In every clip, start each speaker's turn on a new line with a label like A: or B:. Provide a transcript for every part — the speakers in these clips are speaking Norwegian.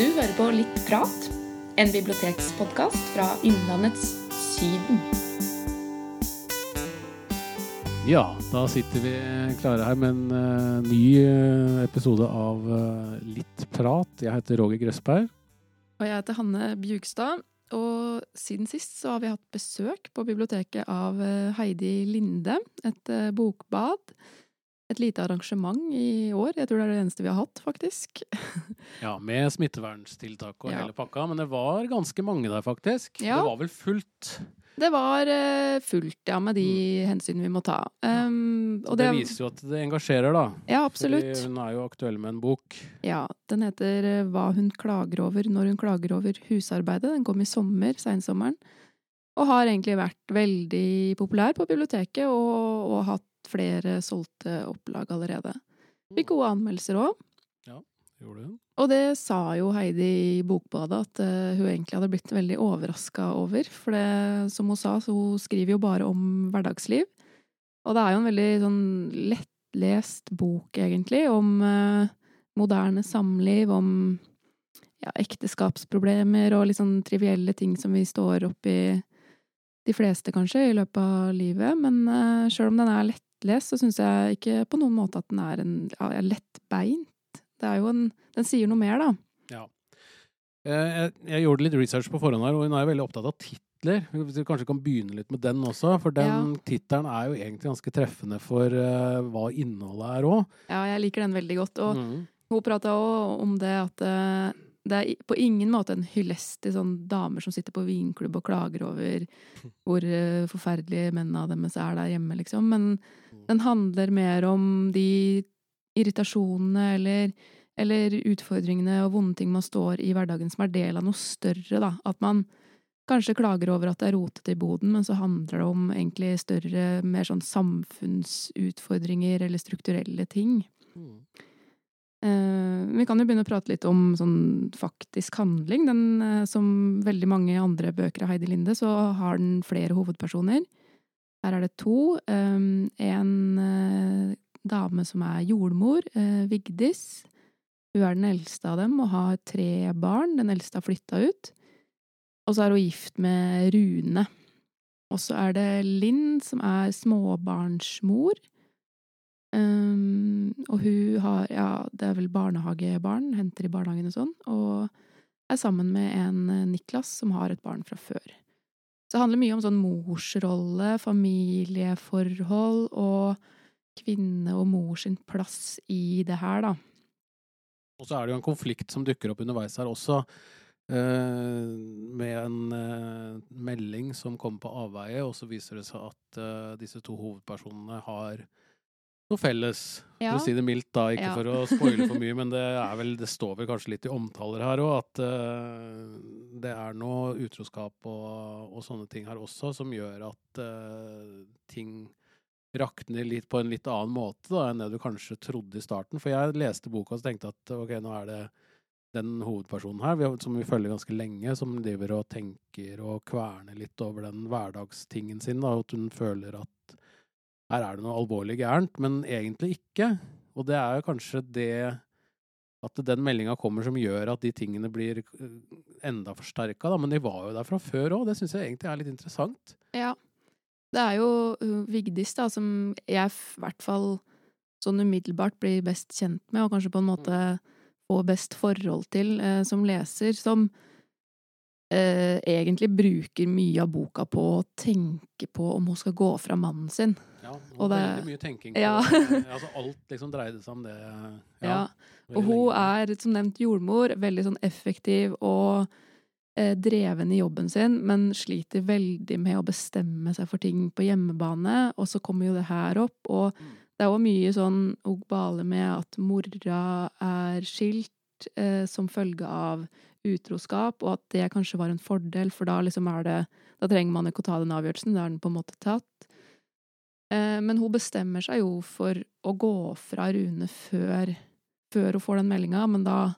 A: Du hører på Litt prat, en bibliotekspodkast fra Innlandets Syden.
B: Ja, da sitter vi klare her med en uh, ny eh, episode av uh, Litt prat. Jeg heter Roger Grøsberg.
C: Og jeg heter Hanne Bjugstad. Og siden sist så har vi hatt besøk på biblioteket av uh, Heidi Linde. Et eh, bokbad. Et lite arrangement i år. Jeg tror det er det eneste vi har hatt, faktisk.
B: Ja, med smitteverntiltak og
C: Ja.
B: hele pakka, men det var ganske mange der, faktisk.
C: Ja.
B: Det var vel fullt.
C: Det var uh, fullt, ja, med de hensyn vi må ta. Um,
B: Og det, viser jo at det engasjerer, da.
C: Ja, absolutt.
B: Fordi hun er jo aktuell med en bok.
C: Ja, den heter eh, Hva hun klager over når hun klager over husarbeidet. Den kom i sommer, seinsommeren. Og har egentlig vært veldig populær på biblioteket, og, og hatt flere solgte opplag allerede. Fikk gode anmeldelser òg.
B: Gjorde hun?
C: Og det sa jo Heidi i Bokbadet at eh, hun egentlig hadde blitt veldig overraska over. For det, som hun sa, så hun skriver jo bare om hverdagsliv. Og det er jo en veldig sånn lettlest bok, egentlig, om eh, moderne samliv, om ja, ekteskapsproblemer og litt sånn trivielle ting som vi står oppi, de fleste kanskje, i løpet av livet. Men uh, sjøl om den er lettlest, så syns jeg ikke på noen måte at den er en ja, lettbeint. Det er jo en Den sier noe mer, da.
B: Ja. Eh, Jeg, jeg gjorde litt research på forhånd her, og hun er veldig opptatt av titler. Hvis vi kanskje kan begynne litt med den også, for den tittelen er jo egentlig ganske treffende for uh, hva innholdet er òg.
C: Ja, jeg liker den veldig godt. Og
B: Mm.
C: hun prata òg om det at eh, det er på ingen måte en hyllest til sånne damer som sitter på vinklubb og klager over hvor eh, forferdelige mennene deres er der hjemme, liksom. Men den handler mer om de irritasjonene eller, eller utfordringene og vonde ting man står i hverdagen som er del av noe større, da. At man kanskje klager over at det er rotete i boden, men så handler det om egentlig større, mer sånn samfunnsutfordringer eller strukturelle ting.
B: Mm.
C: Eh, vi kan jo begynne å prate litt om sånn faktisk handling. Den, eh, som veldig mange andre bøker av Heidi Linde, så har den flere hovedpersoner. Her er det to. Eh, en dame som er jordmor, Vigdis. Hun er den eldste av dem og har tre barn. Den eldste har flytta ut. Og så er hun gift med Rune. Og så er det Linn, som er småbarnsmor. Um, og hun har, ja, det er vel barnehagebarn, henter i barnehagen og sånn, og er sammen med en eh, Niklas som har et barn fra før. Så det handler mye om sånn morsrolle, familieforhold og kvinne og mor sin plass i det her, da.
B: Og så er det jo en konflikt som dukker opp underveis her også, eh, med en eh, melding som kommer på avveie, og så viser det seg at eh, disse to hovedpersonene har noe felles.
C: Ja.
B: For å si det mildt, da. Ikke
C: Ja.
B: for å spoile for mye, men det, er vel, det står vel kanskje litt i omtaler her òg, at uh, det er noe utroskap og, og sånne ting her også som gjør at uh, ting rakner litt på en litt annen måte da, enn det du kanskje trodde i starten. For jeg leste boka og tenkte at ok, nå er det den hovedpersonen her, som vi følger ganske lenge, som driver og tenker og kverner litt over den hverdagstingen sin, da, at hun føler at her er det noe alvorlig gærent, men egentlig ikke. Og det er jo kanskje det at den meldinga kommer som gjør at de tingene blir eh, enda forsterka. Men de var jo der fra før òg, det syns jeg egentlig er litt interessant.
C: Ja. Det er jo uh, Vigdis, da, som jeg i hvert fall sånn umiddelbart blir best kjent med, og kanskje på en måte får best forhold til eh, som leser, som eh, egentlig bruker mye av boka på å tenke på om hun skal gå fra mannen sin.
B: Ja,
C: Og det-
B: veldig mye tenking på
C: Ja.
B: altså Alt liksom dreide seg om det.
C: Ja.
B: ja.
C: Og hun
B: lenge.
C: er, som nevnt, jordmor, veldig sånn effektiv og eh, dreven i jobben sin, men sliter veldig med å bestemme seg for ting på hjemmebane. Og så kommer jo det her opp, og
B: Mm.
C: det er jo mye sånn ogbale med at mora er skilt eh, som følge av utroskap, og at det kanskje var en fordel, for da liksom er det Da trenger man ikke å ta den avgjørelsen, da er den på en måte tatt. Eh, men hun bestemmer seg jo for å gå fra Rune før, før hun får den meldinga, men da,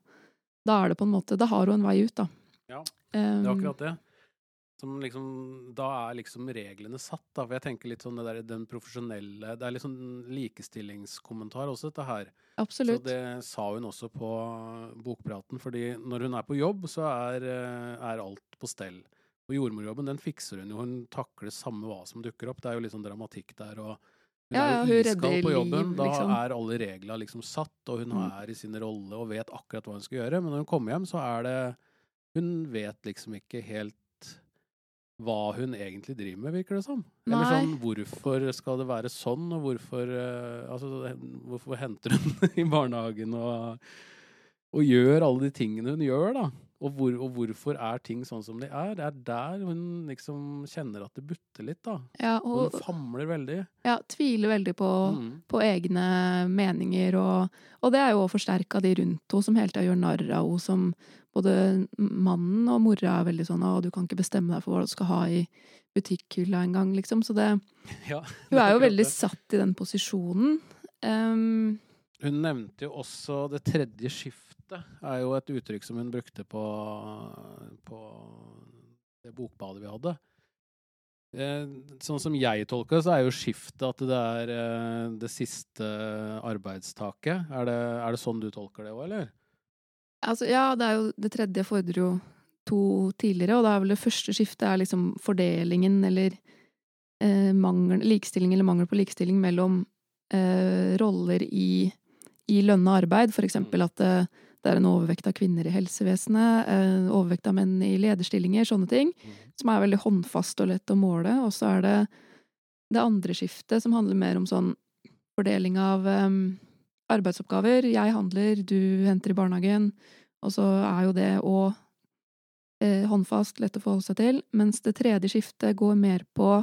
C: da er det på en måte Da har hun en vei ut, da.
B: Ja, Det er akkurat det. Som liksom Da er liksom reglene satt, da. For jeg tenker litt sånn det der den profesjonelle Det er litt sånn likestillingskommentar også, dette her.
C: Absolutt.
B: Så det sa hun også på bokpraten, fordi når hun er på jobb, så er, eh, er alt på stell. Og jordmorjobben, den fikser hun jo. Hun takler samme hva som dukker opp. Det er jo litt sånn dramatikk der, og hun
C: Ja, ja,
B: er
C: hun
B: jo iskald på jobben.
C: liv,
B: Da
C: liksom.
B: er alle regler liksom satt, og hun
C: Mm.
B: er i sin rolle og vet akkurat hva hun skal gjøre. Men når hun kommer hjem, så er det Hun vet liksom ikke helt hva hun egentlig driver med, virker det som. Eller sånn, hvorfor skal det være sånn, og hvorfor uh, Altså, hvorfor henter hun i barnehagen og, og gjør alle de tingene hun gjør, da? Og, hvor, og hvorfor er ting sånn som de er? Det er der hun liksom kjenner at det butter litt, da.
C: Ja,
B: Hun famler veldig.
C: ja, tviler veldig på,
B: Mm.
C: på egne meninger, og, og det er jo forsterka de rundt henne, som hele tida gjør narr av henne, som både mannen og mora er veldig sånn 'Å, du kan ikke bestemme deg for hva du skal ha i butikkhylla engang', liksom. Så det
B: Ja,
C: Hun er jo veldig
B: det.
C: satt i den posisjonen. Um,
B: Hun nevnte jo også det tredje skiftet, er jo et uttrykk som hun brukte på, på det bokbadet vi hadde. Eh, sånn som jeg tolker det, så er jo skiftet at det er eh, det siste arbeidstaket. Er det, er det sånn du tolker det òg, eller?
C: altså, ja, det er jo Det tredje fordrer jo to tidligere, og da er vel det første skiftet er liksom fordelingen eller eh, mangel, likestilling eller mangel på likestilling mellom eh, roller i, i lønna arbeid. For eksempel at det, det er en overvekt av kvinner i helsevesenet, overvekt av menn i lederstillinger, sånne ting. Som er veldig håndfast og lett å måle. Og så er det det andre skiftet, som handler mer om sånn fordeling av um, arbeidsoppgaver. Jeg handler, du henter i barnehagen. Og så er jo det òg eh, håndfast, lett å forholde seg til. Mens det tredje skiftet går mer på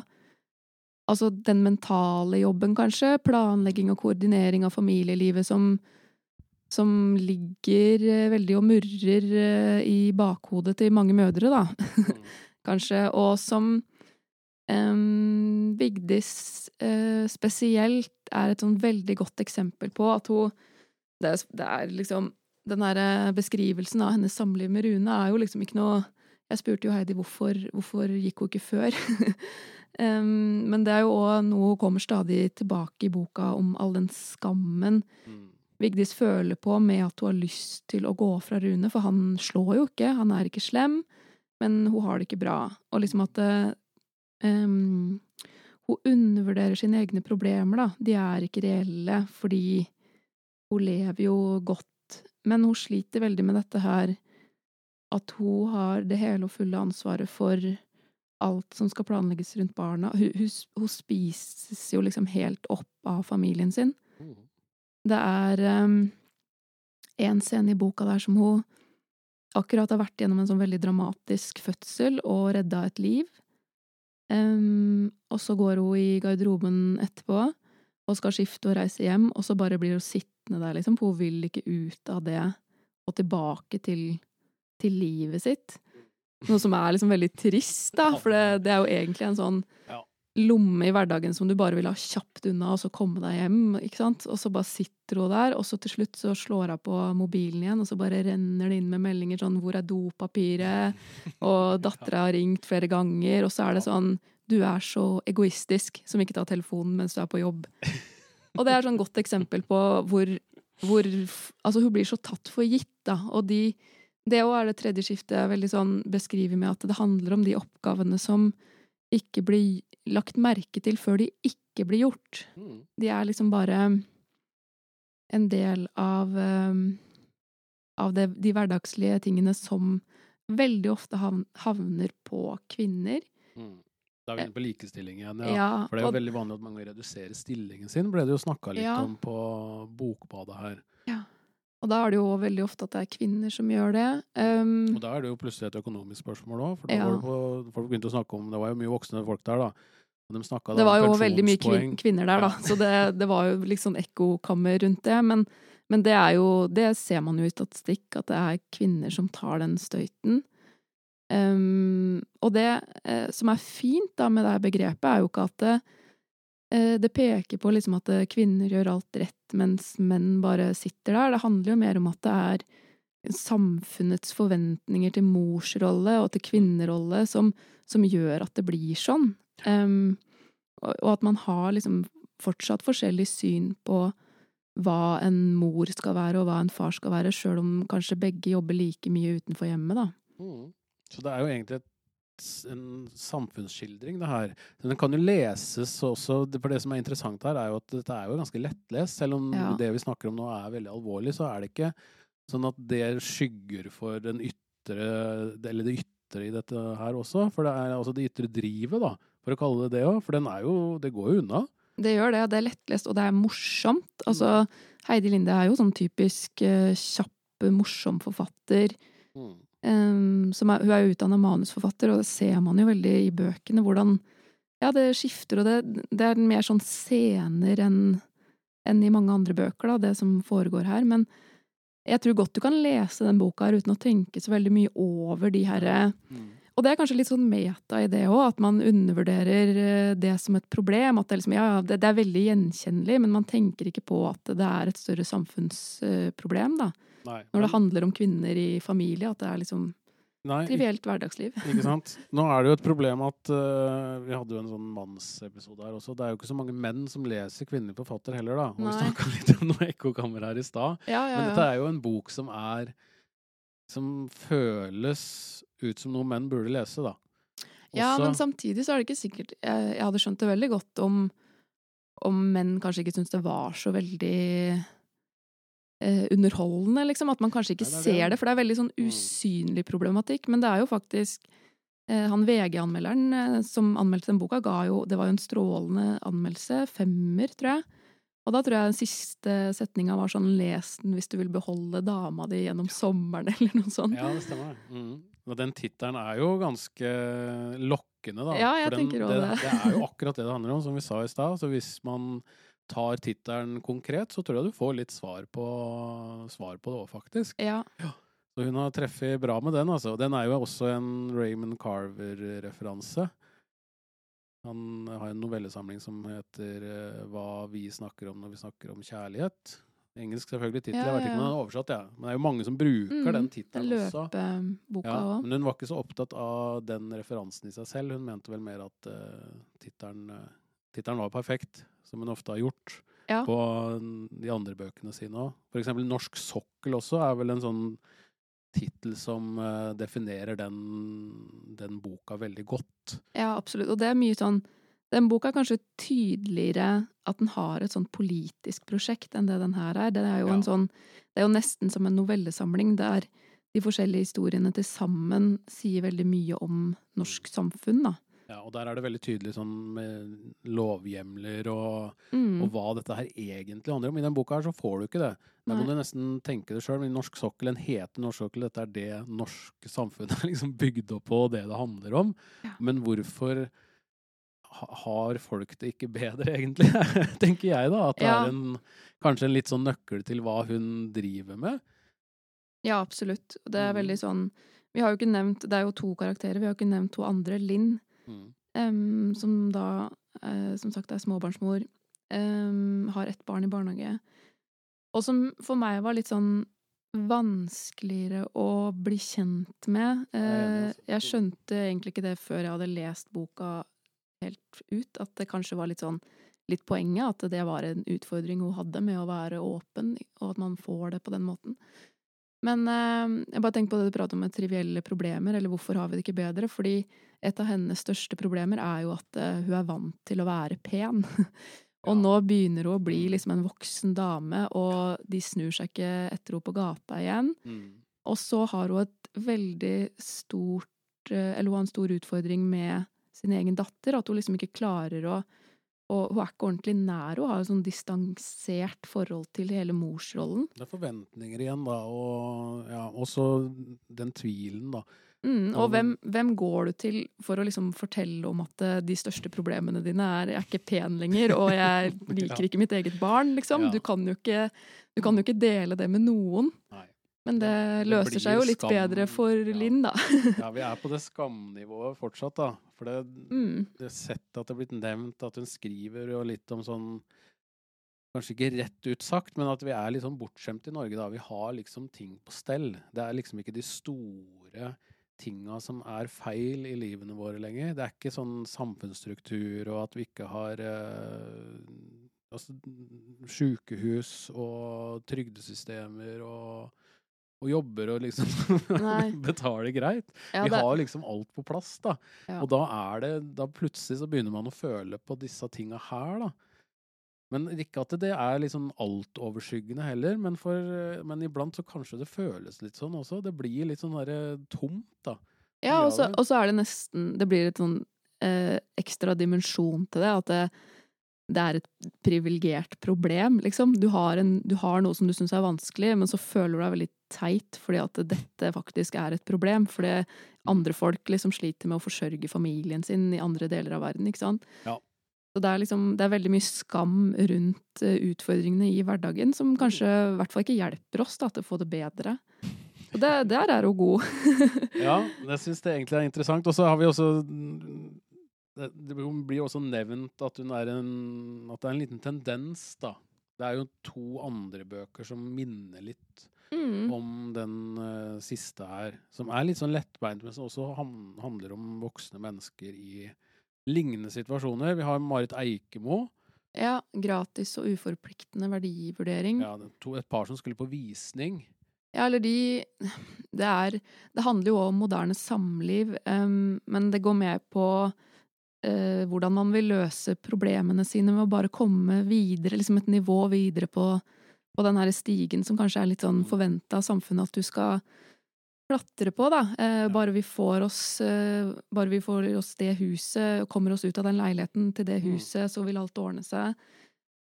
C: altså den mentale jobben, kanskje. Planlegging og koordinering av familielivet som, som ligger eh, veldig og murrer eh, i bakhodet til mange mødre, da. kanskje. Og som em, Vigdis eh, spesielt er et sånn veldig godt eksempel på at hun Det er, det er liksom Den derre beskrivelsen av hennes samliv med Rune er jo liksom ikke noe Jeg spurte jo Heidi hvorfor, hvorfor gikk hun ikke før. um, men det er jo òg noe hun kommer stadig tilbake i boka om all den skammen
B: Mm.
C: Vigdis føler på med at hun har lyst til å gå fra Rune, for han slår jo ikke, han er ikke slem, men hun har det ikke bra. Og liksom at em, hun undervurderer sine egne problemer, da. De er ikke reelle, fordi hun lever jo godt. Men hun sliter veldig med dette her at hun har det hele og fulle ansvaret for alt som skal planlegges rundt barna. Hun, hun, hun spises jo liksom helt opp av familien sin. Det er um, en scene i boka der som hun akkurat har vært gjennom en sånn veldig dramatisk fødsel og redda et liv. Um, og så går hun i garderoben etterpå og skal skifte og reise hjem, og så bare blir hun sittende der, liksom, for hun vil ikke ut av det og tilbake til, til livet sitt. Noe som er liksom veldig trist, da, for det, det er jo egentlig en sånn
B: Ja.
C: Lomme i hverdagen som du bare vil ha kjapt unna, og så komme deg hjem, ikke sant? Og så bare sitter hun der, og så til slutt så slår hun på mobilen igjen, og så bare renner det inn med meldinger sånn 'Hvor er dopapiret?' Og dattera har ringt flere ganger, og så er det sånn 'Du er så egoistisk som ikke tar telefonen mens du er på jobb'. Og det er sånn godt eksempel på hvor, hvor Altså, hun blir så tatt for gitt, da, og de det òg er det tredje skiftet jeg veldig sånn beskriver med at det handler om de oppgavene som ikke blir lagt merke til før de ikke blir gjort.
B: Mm.
C: De er liksom bare en del av, um, av det, de hverdagslige tingene som veldig ofte havner på kvinner.
B: Mm. Da er vi inne på likestilling igjen, ja.
C: Ja,
B: For det er jo
C: og-
B: veldig vanlig at mange reduserer stillingen sin, ble det jo snakka litt
C: Ja.
B: om på Bokbadet her.
C: Og da er det jo veldig ofte at det er kvinner som gjør det. Um,
B: Og da er det jo plutselig et økonomisk spørsmål òg, for da
C: Ja.
B: på, folk begynte å snakke om Det var jo mye voksne folk der, da. De
C: Det var jo veldig mye kvin kvinner der, da,
B: Ja.
C: så det, det var jo litt sånn ekkokammer rundt det. Men, men det er jo Det ser man jo i statistikk, at det er kvinner som tar den støyten. Um, og det eh, som er fint da med det begrepet, er jo ikke at det, det peker på liksom at eh, kvinner gjør alt rett, mens menn bare sitter der. Det handler jo mer om at det er samfunnets forventninger til morsrolle og til kvinnerolle som, som gjør at det blir sånn. Um, og at man har liksom fortsatt forskjellig syn på hva en mor skal være og hva en far skal være, sjøl om kanskje begge jobber like mye utenfor hjemmet, da.
B: Mm. Så det er jo egentlig et, en samfunnsskildring, det her. Den kan jo leses også, for det som er interessant her, er jo at dette er jo ganske lettlest. Selv om
C: Ja.
B: det vi snakker om nå er veldig alvorlig, så er det ikke sånn at det skygger for den ytre, eller det ytre i dette her også. For det er altså det ytre drivet, da, for å kalle det det òg. For den er jo, det går jo unna.
C: Det gjør det, og det er lettlest, og det er morsomt. Altså, Heidi Linde er jo sånn typisk eh, kjapp, morsom forfatter.
B: Mm.
C: Som er, hun er jo utdanna manusforfatter, og det ser man jo veldig i bøkene, hvordan Ja, det skifter, og det, det er mer sånn scener enn enn i mange andre bøker, da, det som foregår her. Men jeg tror godt du kan lese den boka her uten å tenke så veldig mye over de herre
B: Mm.
C: og det er kanskje litt sånn meta i det òg, at man undervurderer eh, det som et problem. At det, liksom, ja, ja, det, det er veldig gjenkjennelig, men man tenker ikke på at det er et større samfunnsproblem. da.
B: Nei.
C: Når det handler om kvinner i familie, at det er liksom
B: Nei,
C: trivielt hverdagsliv.
B: Ikke sant? Nå er det jo et problem at uh, Vi hadde jo en sånn mannsepisode her også. Det er jo ikke så mange menn som leser kvinnelige forfattere heller, da. Og vi snakka litt om noe ekkokammer her i stad.
C: Ja, ja,
B: Men dette er jo en bok som er Som føles ut som noe menn burde lese, da.
C: ja,
B: Også-
C: men samtidig så er det ikke sikkert Jeg, jeg hadde skjønt det veldig godt om, om menn kanskje ikke syntes det var så veldig underholdende, liksom. At man kanskje ikke
B: Nei, det er
C: ser det, for det er veldig sånn
B: Mm.
C: usynlig problematikk. Men det er jo faktisk eh, han VG-anmelderen eh, som anmeldte den boka, ga jo Det var jo en strålende anmeldelse. Femmer, tror jeg. Og da tror jeg den siste setninga var sånn Les den hvis du vil beholde dama di gjennom sommeren, eller noe sånt.
B: Ja, det stemmer. Mm. Og den tittelen er jo ganske lokkende, da.
C: Ja, jeg
B: den,
C: tenker også
B: det.
C: det.
B: Det er jo akkurat det det handler om, som vi sa i stad. Så hvis man tar tittelen konkret, så tror jeg du får litt svar på, svar på det òg, faktisk.
C: Ja.
B: Så hun har treffet bra med den, altså. Den er jo også en Raymond Carver-referanse. Han har en novellesamling som heter eh, Hva vi snakker om når vi snakker om kjærlighet. Engelsk selvfølgelig tittel,
C: Ja,
B: jeg vet ikke
C: ja,
B: om den
C: ja.
B: er oversatt, jeg. Men det er jo mange som bruker
C: Mm, den
B: tittelen også.
C: løpeboka
B: Ja,
C: òg.
B: men hun var ikke så opptatt av den referansen i seg selv. Hun mente vel mer at uh, tittelen eh, tittelen var perfekt, som hun ofte har gjort
C: Ja.
B: på de andre bøkene sine òg. For eksempel Norsk sokkel også er vel en sånn tittel som uh, definerer den, den boka veldig godt.
C: Ja, absolutt. Og det er mye sånn Den boka er kanskje tydeligere at den har et sånn politisk prosjekt enn det den her er. Det er jo
B: Ja.
C: en sånn Det er jo nesten som en novellesamling der de forskjellige historiene til sammen sier veldig mye om norsk samfunn, da.
B: Ja, og der er det veldig tydelig sånn med lovhjemler og,
C: Mm.
B: og hva dette her egentlig handler om. I den boka her så får du ikke det. Der må du nesten tenke det sjøl. Norsk sokkel, en hete Norsk sokkel. Dette er det norske samfunnet er liksom bygd opp på, det det handler om.
C: Ja.
B: Men hvorfor har folk det ikke bedre, egentlig? Tenker jeg, da. At det
C: Ja.
B: er en, kanskje en litt sånn nøkkel til hva hun driver med.
C: Ja, absolutt. Det er
B: Mm.
C: veldig sånn Vi har jo ikke nevnt Det er jo to karakterer. Vi har ikke nevnt to andre. Linn,
B: Mm.
C: um, som da uh, som sagt er småbarnsmor, um, har ett barn i barnehage. Og som for meg var litt sånn vanskeligere å bli kjent med.
B: Altså.
C: jeg skjønte egentlig ikke det før jeg hadde lest boka helt ut, at det kanskje var litt sånn litt poenget, at det var en utfordring hun hadde med å være åpen, og at man får det på den måten. Men eh, jeg bare tenker på det du prater om med trivielle problemer, eller hvorfor har vi det ikke bedre? Fordi et av hennes største problemer er jo at eh, hun er vant til å være pen. og nå begynner hun å bli liksom en voksen dame, og de snur seg ikke etter henne på gata igjen.
B: Mm.
C: Og så har hun et veldig stort eh, Eller hun har en stor utfordring med sin egen datter. At hun liksom ikke klarer å Og hun er ikke ordentlig nær henne. Har et sånn distansert forhold til hele morsrollen.
B: Det er forventninger igjen, da. Og ja, også den tvilen, da.
C: Mm, og hvem, hvem går du til for å liksom fortelle om at eh, de største problemene dine er 'jeg er ikke pen lenger', og 'jeg liker ikke mitt eget barn', liksom? Du, kan ikke, du kan jo ikke dele det med noen.
B: Nei.
C: Men det
B: Det
C: løser
B: det
C: seg jo litt
B: skam,
C: bedre for
B: ja.
C: Linn, da.
B: Ja, vi er på det skamnivået fortsatt, da. For det,
C: Mm.
B: det settet at det er blitt nevnt at hun skriver jo litt om sånn Kanskje ikke rett ut sagt, men at vi er litt sånn bortskjemt i Norge. da. Vi har liksom ting på stell. Det er liksom ikke de store tinga som er feil i livene våre lenger. Det er ikke sånn samfunnsstruktur og at vi ikke har eh, altså, sykehus og trygdesystemer og, og jobber og liksom betaler greit.
C: Ja,
B: vi
C: det-
B: har liksom alt på plass, da.
C: Ja.
B: Og da er det Da plutselig så begynner man å føle på disse tinga her, da. Men ikke at det er liksom altoverskyggende heller, men, for, men iblant så kanskje det føles litt sånn også. Det blir litt sånn derre tomt, da.
C: Ja, og så, er det nesten Det blir et sånn eh, ekstra dimensjon til det. At det, det er et privilegert problem, liksom. Du har, en, du har noe som du syns er vanskelig, men så føler du deg veldig teit fordi at dette faktisk er et problem. Fordi andre folk liksom sliter med å forsørge familien sin i andre deler av verden, ikke sant.
B: Ja.
C: Så det er liksom Det er veldig mye skam rundt eh, utfordringene i hverdagen som kanskje i hvert fall ikke hjelper oss da, til å få det bedre. Og det, der er hun god.
B: Ja, det syns jeg egentlig er interessant. Og så har vi også det, det blir også nevnt at, hun er en, at det er en liten tendens, da. Det er jo to andre bøker som minner litt
C: Mm.
B: om den uh, siste her. Som er litt sånn lettbeint, men som også handler om voksne mennesker i lignende situasjoner. Vi har Marit Eikemo.
C: Ja, gratis og uforpliktende verdivurdering. Ja,
B: to, et par som skulle på visning.
C: Ja, eller de Det er Det handler jo om moderne samliv, um, men det går mer på uh, hvordan man vil løse problemene sine med å bare komme videre, liksom et nivå videre på, på den her stigen som kanskje er litt sånn forventa av samfunnet at du skal klatre på, da. Eh, bare vi får oss eh, Bare vi får oss det huset, kommer oss ut av den leiligheten til det
B: Mm.
C: huset, så vil alt ordne seg.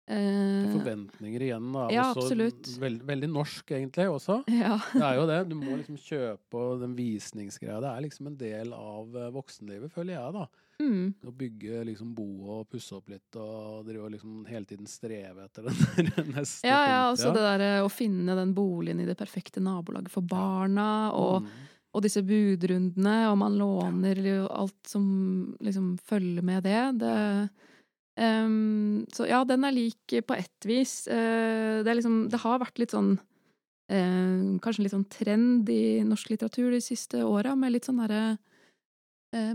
C: Eh,
B: er forventninger igjen, da.
C: ja,
B: Også
C: absolutt.
B: Veld, veldig norsk, egentlig, også.
C: ja.
B: Det er jo det. Du må liksom kjøpe og den visningsgreia. Det er liksom en del av eh, voksenlivet, føler jeg, da.
C: Mm.
B: Å bygge liksom bo og pusse opp litt og drive og liksom hele tiden streve etter den der neste
C: Ja, ja, altså det derre å finne den boligen i det perfekte nabolaget for barna, og,
B: Mm.
C: og disse budrundene, og man låner jo alt som liksom følger med det. det um, så ja, den er lik på ett vis. Uh, det er liksom Det har vært litt sånn uh, Kanskje litt sånn trend i norsk litteratur de siste åra, med litt sånn derre eh,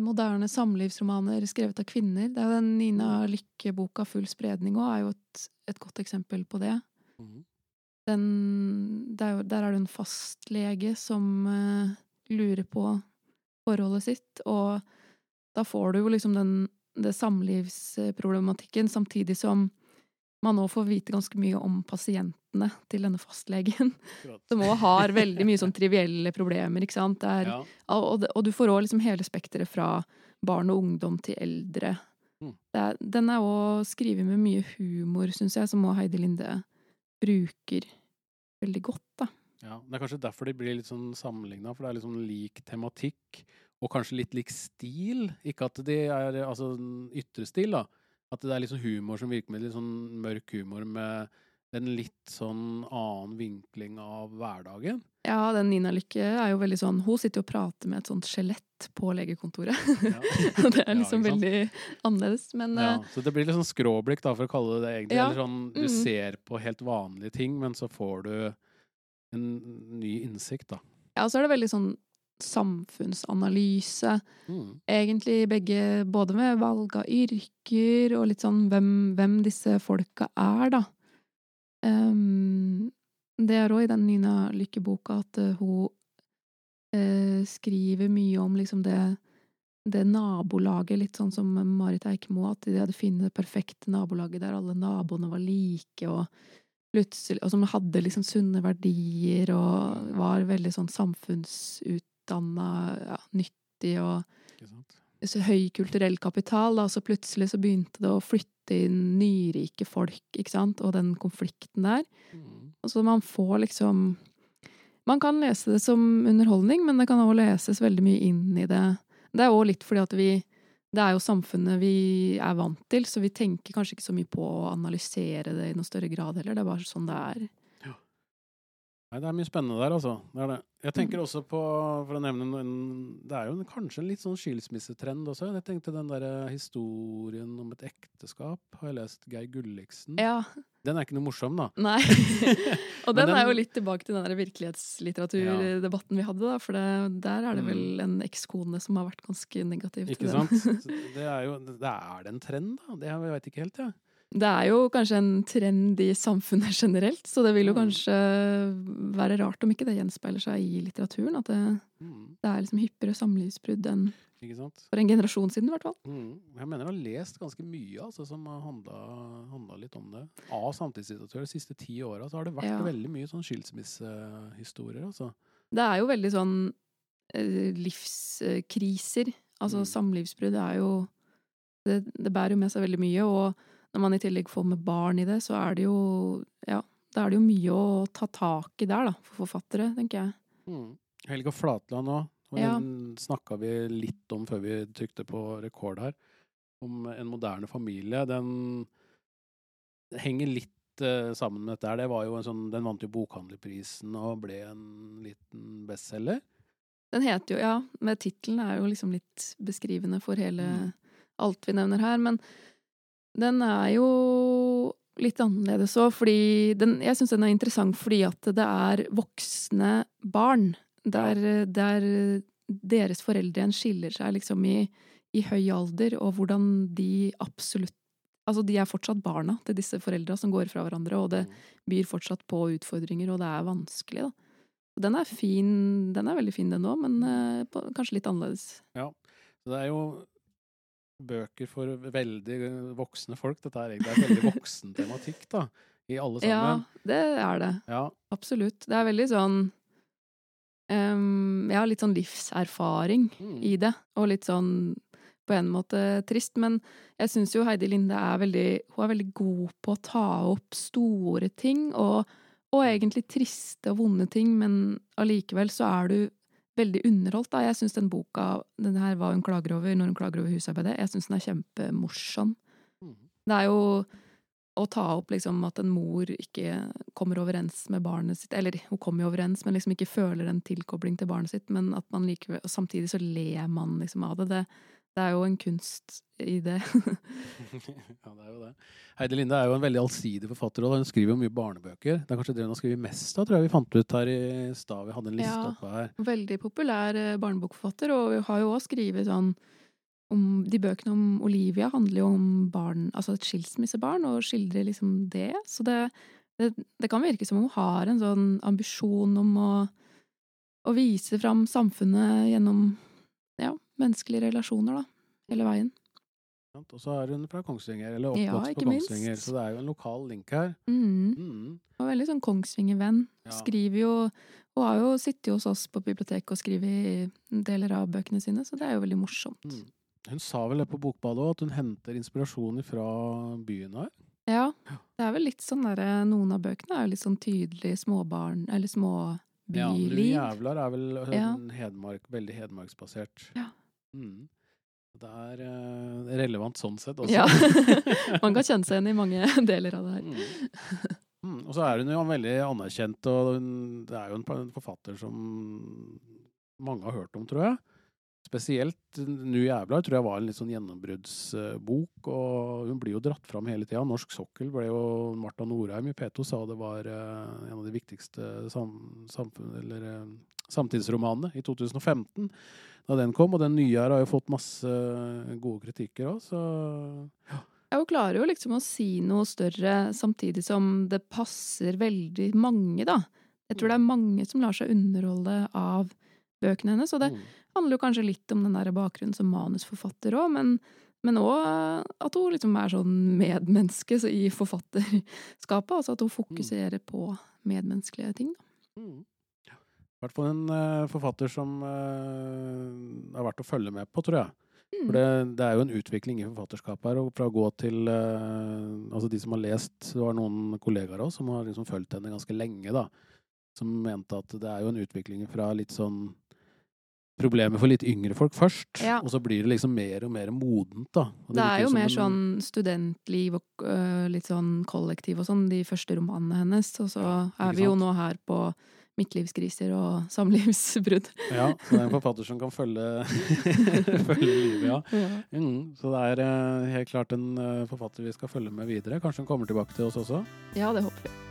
C: moderne samlivsromaner skrevet av kvinner. Det er den Nina Lykke-boka 'Full spredning' òg, er jo et, et godt eksempel på det.
B: Mhm.
C: Den, det er jo, der er det en fastlege som uh, lurer på forholdet sitt, og da får du jo liksom den det samlivsproblematikken, samtidig som man nå får vite ganske mye om pasientene til denne fastlegen, som òg har veldig mye sånn trivielle problemer, ikke sant. Er,
B: Ja.
C: og, og du får òg liksom hele spekteret fra barn og ungdom til eldre.
B: Mm.
C: Det er, den er òg skrevet med mye humor, syns jeg, som òg Heidi Linde bruker veldig godt, da.
B: Ja, Det er kanskje derfor de blir litt sånn sammenligna, for det er liksom lik tematikk. Og kanskje litt lik stil. Ikke at de er altså ytre stil, da. At det er litt sånn humor som virkemiddel. Sånn mørk humor med en litt sånn annen vinkling av hverdagen.
C: Ja, den Nina Lykke er jo veldig sånn Hun sitter jo og prater med et sånt skjelett på legekontoret.
B: Ja.
C: Og det er liksom
B: ja,
C: veldig annerledes. Men
B: Ja,
C: eh,
B: så det blir litt sånn skråblikk, da, for å kalle det det egentlig.
C: Ja.
B: Eller sånn, du
C: mm.
B: ser på helt vanlige ting, men så får du en ny innsikt, da.
C: ja, så er det veldig sånn samfunnsanalyse.
B: Mm.
C: Egentlig begge, både med valg av yrker og litt sånn hvem, hvem disse folka er, da. Um, det er òg i den Nina Lykke-boka at uh, hun uh, skriver mye om liksom det det nabolaget, litt sånn som Marit Eikmo, at de hadde funnet det perfekte nabolaget der alle naboene var like, og plutselig Og som hadde liksom sunne verdier, og var veldig sånn samfunnsutdanna, ja, nyttig og så høy kulturell kapital, da, så plutselig så begynte det å flytte inn nyrike folk, ikke sant, og den konflikten der.
B: Mm.
C: Så man får liksom Man kan lese det som underholdning, men det kan også leses veldig mye inn i det. Det er òg litt fordi at vi Det er jo samfunnet vi er vant til, så vi tenker kanskje ikke så mye på å analysere det i noe større grad heller. Det er bare sånn det er.
B: Nei, det er mye spennende der, altså. Det det. Jeg tenker også på, for å nevne en Det er jo en, kanskje en litt sånn skilsmissetrend også. Jeg tenkte den der historien om et ekteskap, har jeg lest Geir Gulliksen.
C: Ja.
B: Den er ikke noe morsom, da.
C: Nei. og
B: den,
C: den er jo litt tilbake til den der virkelighetslitteraturdebatten vi hadde, da. For det, der er det vel
B: Mm.
C: en ekskone som har vært ganske negativ til
B: Ikke
C: den.
B: sant? Det er jo det Er det en trend, da? Det jeg veit ikke helt, jeg.
C: Det er jo kanskje en trend i samfunnet generelt, så det vil jo
B: Mm.
C: kanskje være rart om ikke det gjenspeiler seg i litteraturen. At det,
B: Mm,
C: det er liksom hyppigere samlivsbrudd enn for en generasjon siden, i hvert fall.
B: Mm. Jeg mener jeg har lest ganske mye altså, som har handla litt om det. Av samtidslitteratur de siste ti åra har det vært
C: Ja.
B: veldig mye sånn skilsmissehistorier, altså.
C: Det er jo veldig sånn eh, livskriser. Altså
B: Mm.
C: samlivsbrudd er jo det, det bærer jo med seg veldig mye, og når man i tillegg får med barn i det, så er det jo Ja, da er det jo mye å ta tak i der, da, for forfattere, tenker jeg.
B: Mm. Helga Flatland òg.
C: Ja.
B: Den snakka vi litt om før vi trykte på rekord her. Om en moderne familie. Den henger litt uh, sammen med dette her. Det var jo en sånn, den vant jo Bokhandlerprisen og ble en liten bestselger.
C: Den heter jo, ja, med tittelen er jo liksom litt beskrivende for hele
B: Mm.
C: alt vi nevner her, men den er jo litt annerledes òg, fordi den, jeg syns den er interessant fordi at det er voksne barn, der, der deres foreldre skiller seg liksom i, i høy alder, og hvordan de absolutt Altså, de er fortsatt barna til disse foreldra som går fra hverandre, og det
B: Mm.
C: byr fortsatt på utfordringer, og det er vanskelig, da. Den er fin, den er veldig fin den òg, men uh, på, kanskje litt annerledes.
B: Ja. det er jo bøker for veldig voksne folk. Dette er egentlig en veldig voksen tematikk, da. I alle sammen.
C: Ja, det er det.
B: Ja.
C: Absolutt. Det er veldig sånn um, Ja, litt sånn livserfaring
B: Mm.
C: i det, og litt sånn på en måte trist, men jeg syns jo Heidi Linde er veldig Hun er veldig god på å ta opp store ting, og, og egentlig triste og vonde ting, men allikevel så er du veldig underholdt, da. Jeg syns den boka, den her hva hun klager over når hun klager over husarbeidet, jeg syns den er kjempemorsom.
B: Mm.
C: Det er jo å ta opp liksom at en mor ikke kommer overens med barnet sitt, eller hun kommer jo overens, men liksom ikke føler en tilkobling til barnet sitt, men at man likevel og Samtidig så ler man liksom av det. Det, det er jo en kunst i det.
B: ja, det er jo det. Heidi Linde er jo en veldig allsidig forfatter, og hun skriver jo mye barnebøker. Det er kanskje det hun har skrevet mest av, tror jeg vi fant ut her i stad. Vi hadde en liste
C: Ja.
B: oppe her.
C: Veldig populær eh, barnebokforfatter, og hun har jo også skrevet sånn om, De bøkene om Olivia handler jo om barn, altså et skilsmissebarn, og skildrer liksom det. Så det, det, det kan virke som om hun har en sånn ambisjon om å, å vise fram samfunnet gjennom menneskelige relasjoner, da. Hele veien.
B: Og så er hun fra Kongsvinger, eller
C: Ja,
B: oppvokst
C: ja,
B: på Kongsvinger,
C: minst.
B: så det er jo en lokal link her.
C: Mm.
B: Mm.
C: Og veldig sånn Kongsvinger-venn.
B: Ja.
C: Skriver jo Hun har jo sittet hos oss på biblioteket og skrevet deler av bøkene sine, så det er jo veldig morsomt.
B: Mm. Hun sa vel det på Bokbadet òg, at hun henter inspirasjon fra byen her.
C: Ja, det er vel litt sånn derre Noen av bøkene er jo litt sånn tydelig småbarn, eller
B: Ja, men. Jævlar er vel
C: Ja.
B: Hedmark, veldig hedmarksbasert.
C: Ja.
B: Mm. Det er uh, relevant sånn sett også.
C: Ja. Man kan kjenne seg igjen i mange deler av det her.
B: Mm. Mm. Og så er hun jo veldig anerkjent, og hun, det er jo en forfatter som mange har hørt om, tror jeg. Spesielt Nu jævla tror jeg var en litt sånn gjennombruddsbok, og hun blir jo dratt fram hele tida. Norsk sokkel ble jo Marta Norheim i P2 sa det var eh, en av de viktigste sam, samfunn, eller, eh, samtidsromanene i 2015, da den kom. Og den nye her har jo fått masse gode kritikker òg, så
C: Ja, hun klarer jo liksom å si noe større samtidig som det passer veldig mange, da. Jeg tror det er mange som lar seg underholde av bøkene hennes, og det
B: mm.
C: handler jo kanskje litt om den der bakgrunnen som manusforfatter òg, men men òg at hun liksom er sånn medmenneske så i forfatterskapet. Altså at hun fokuserer på medmenneskelige ting. Da.
B: Mm. I hvert fall en uh, forfatter som uh, er verdt å følge med på, tror jeg.
C: Mm.
B: For det, det er jo en utvikling i forfatterskapet her. Og fra å gå til uh, Altså de som har lest Det var noen kollegaer også som har liksom fulgt henne ganske lenge, da. Som mente at det er jo en utvikling fra litt sånn Problemer for litt yngre folk først,
C: Ja.
B: og så blir det liksom mer og mer modent, da. Og
C: Det er jo mer
B: en-
C: sånn studentliv og øh, litt sånn kollektiv og sånn, de første romanene hennes. Og så er vi jo nå her på midtlivskriser og samlivsbrudd.
B: Ja, så det er en forfatter som kan følge, følge livet, ja.
C: Ja.
B: Mm, så det er eh, helt klart en eh, forfatter vi skal følge med videre. Kanskje hun kommer tilbake til oss også?
C: ja, det håper vi.